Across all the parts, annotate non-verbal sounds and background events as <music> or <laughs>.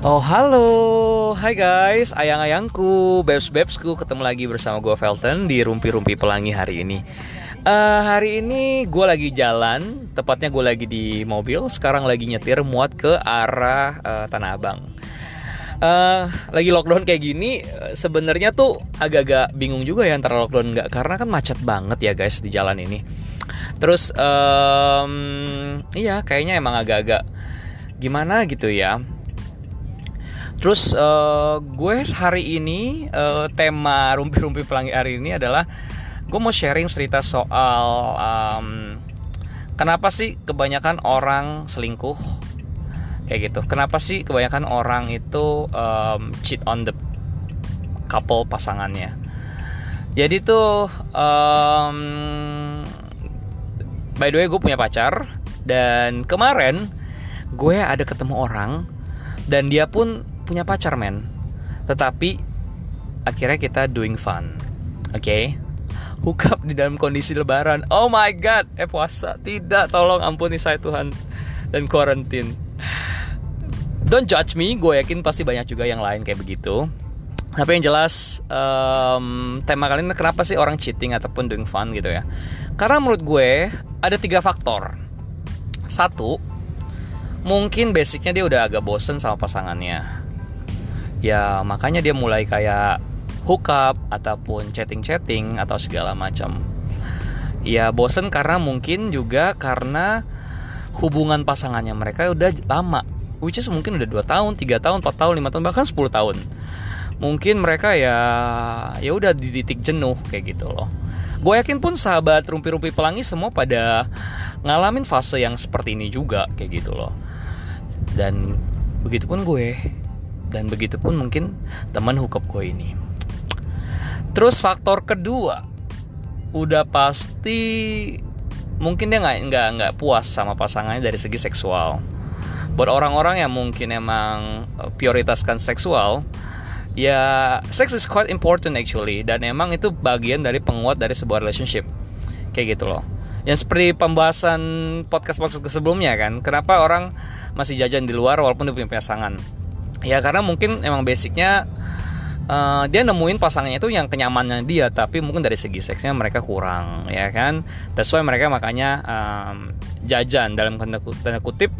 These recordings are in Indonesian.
Oh halo, hai guys, ayang-ayangku, babes-babesku Ketemu lagi bersama gue Felton di Rumpi-Rumpi Pelangi hari ini. Uh, Hari ini gue lagi jalan, tepatnya gue lagi di mobil Sekarang lagi nyetir muat ke arah uh, Tanah Abang. Uh, Lagi lockdown kayak gini, sebenarnya tuh agak-agak bingung juga ya antara lockdown nggak Karena kan macet banget ya guys di jalan ini. Terus, um, iya kayaknya emang agak-agak gimana gitu ya Terus uh, gue hari ini uh, tema rumpi-rumpi pelangi hari ini adalah gue mau sharing cerita soal um, kenapa sih kebanyakan orang selingkuh kayak gitu. Kenapa sih kebanyakan orang itu um, cheat on the couple pasangannya. Jadi tuh um, by the way gue punya pacar dan kemarin gue ada ketemu orang dan dia pun punya pacar men. Tetapi akhirnya kita doing fun. Oke? Okay? hook up di dalam kondisi lebaran. Oh my god! Eh puasa. Tidak tolong ampuni saya Tuhan. Dan quarantine. Don't judge me. Gue yakin pasti banyak juga yang lain kayak begitu. Tapi yang jelas um, tema kali ini kenapa sih orang cheating ataupun doing fun gitu ya? Karena menurut gue ada tiga faktor. Satu mungkin basicnya dia udah agak bosen sama pasangannya ya makanya dia mulai kayak hookup ataupun chatting-chatting atau segala macam ya bosen karena mungkin juga karena hubungan pasangannya mereka udah lama which is mungkin udah 2 tahun, 3 tahun, 4 tahun, 5 tahun, bahkan 10 tahun. Mungkin mereka ya ya udah di titik jenuh kayak gitu loh. Gue yakin pun sahabat rumpi-rumpi pelangi semua pada ngalamin fase yang seperti ini juga kayak gitu loh. Dan begitupun gue dan begitu pun mungkin teman hookup gue ini. Terus faktor kedua udah pasti mungkin dia nggak nggak nggak puas sama pasangannya dari segi seksual. Buat orang-orang yang mungkin emang eh, prioritaskan seksual ya sex is quite important actually. Dan emang itu bagian dari penguat dari sebuah relationship. Kayak gitu loh. Yang seperti pembahasan podcast podcast sebelumnya kan kenapa orang masih jajan di luar walaupun dia punya pasangan ya karena mungkin emang basicnya uh, dia nemuin pasangannya itu yang kenyamannya dia tapi mungkin dari segi seksnya mereka kurang ya kan? That's why mereka makanya um, jajan dalam tanda kutip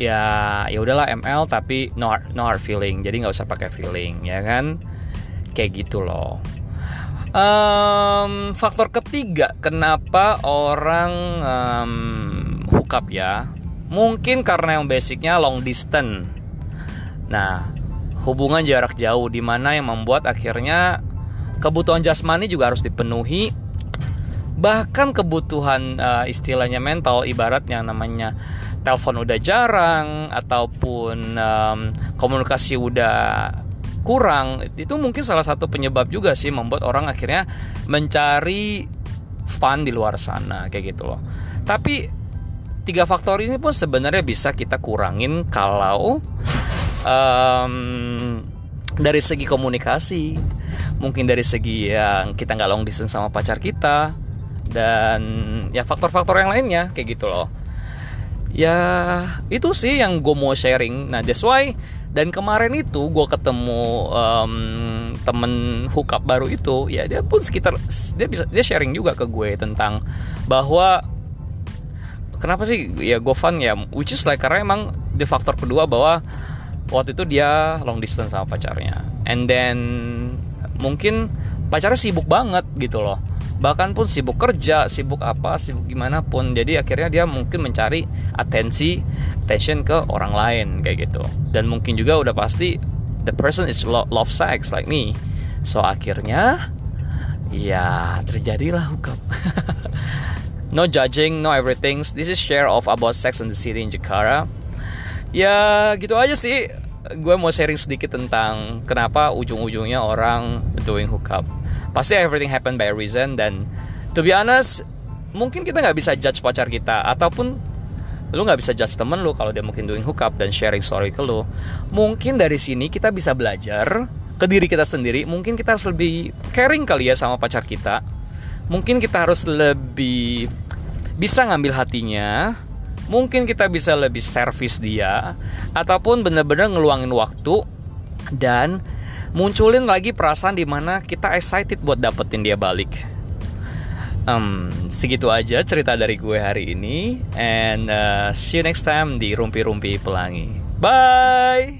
ya ya udahlah ML tapi no hard, no hard feeling. Jadi nggak usah pakai feeling ya kan? Kayak gitu loh. Um, faktor ketiga kenapa orang um, hookup ya? Mungkin karena yang basicnya long distance Nah, hubungan jarak jauh di mana yang membuat akhirnya kebutuhan jasmani juga harus dipenuhi. Bahkan kebutuhan uh, istilahnya mental ibarat yang namanya telepon udah jarang ataupun um, komunikasi udah kurang itu mungkin salah satu penyebab juga sih membuat orang akhirnya mencari fun di luar sana kayak gitu loh. Tapi tiga faktor ini pun sebenarnya bisa kita kurangin kalau um, dari segi komunikasi mungkin dari segi yang kita nggak long distance sama pacar kita dan ya faktor-faktor yang lainnya kayak gitu loh. Ya itu sih yang gue mau sharing. Nah that's why dan kemarin itu gue ketemu um, temen hookup baru itu ya dia pun sekitar dia bisa dia sharing juga ke gue tentang bahwa kenapa sih ya gue fun ya which is like karena emang di faktor kedua bahwa waktu itu dia long distance sama pacarnya. And then mungkin pacarnya sibuk banget gitu loh. Bahkan pun sibuk kerja sibuk apa sibuk gimana pun. Jadi akhirnya dia mungkin mencari atensi attention ke orang lain kayak gitu. Dan mungkin juga udah pasti the person is love sex like me. So akhirnya ya terjadilah hukum <laughs> no judging no everything. This is share of about sex in the city in Jakarta ya gitu aja sih. Gue mau sharing sedikit tentang kenapa ujung-ujungnya orang doing hookup. Pasti everything happen by reason dan to be honest mungkin kita nggak bisa judge pacar kita ataupun lu nggak bisa judge temen lu kalau dia mungkin doing hookup dan sharing story ke lu. Mungkin dari sini kita bisa belajar ke diri kita sendiri. Mungkin kita harus lebih caring kali ya sama pacar kita. Mungkin kita harus lebih bisa ngambil hatinya mungkin kita bisa lebih servis dia ataupun bener-bener ngeluangin waktu dan munculin lagi perasaan di mana kita excited buat dapetin dia balik. Um, segitu aja cerita dari gue hari ini and uh, see you next time di Rumpi-Rumpi Pelangi. Bye.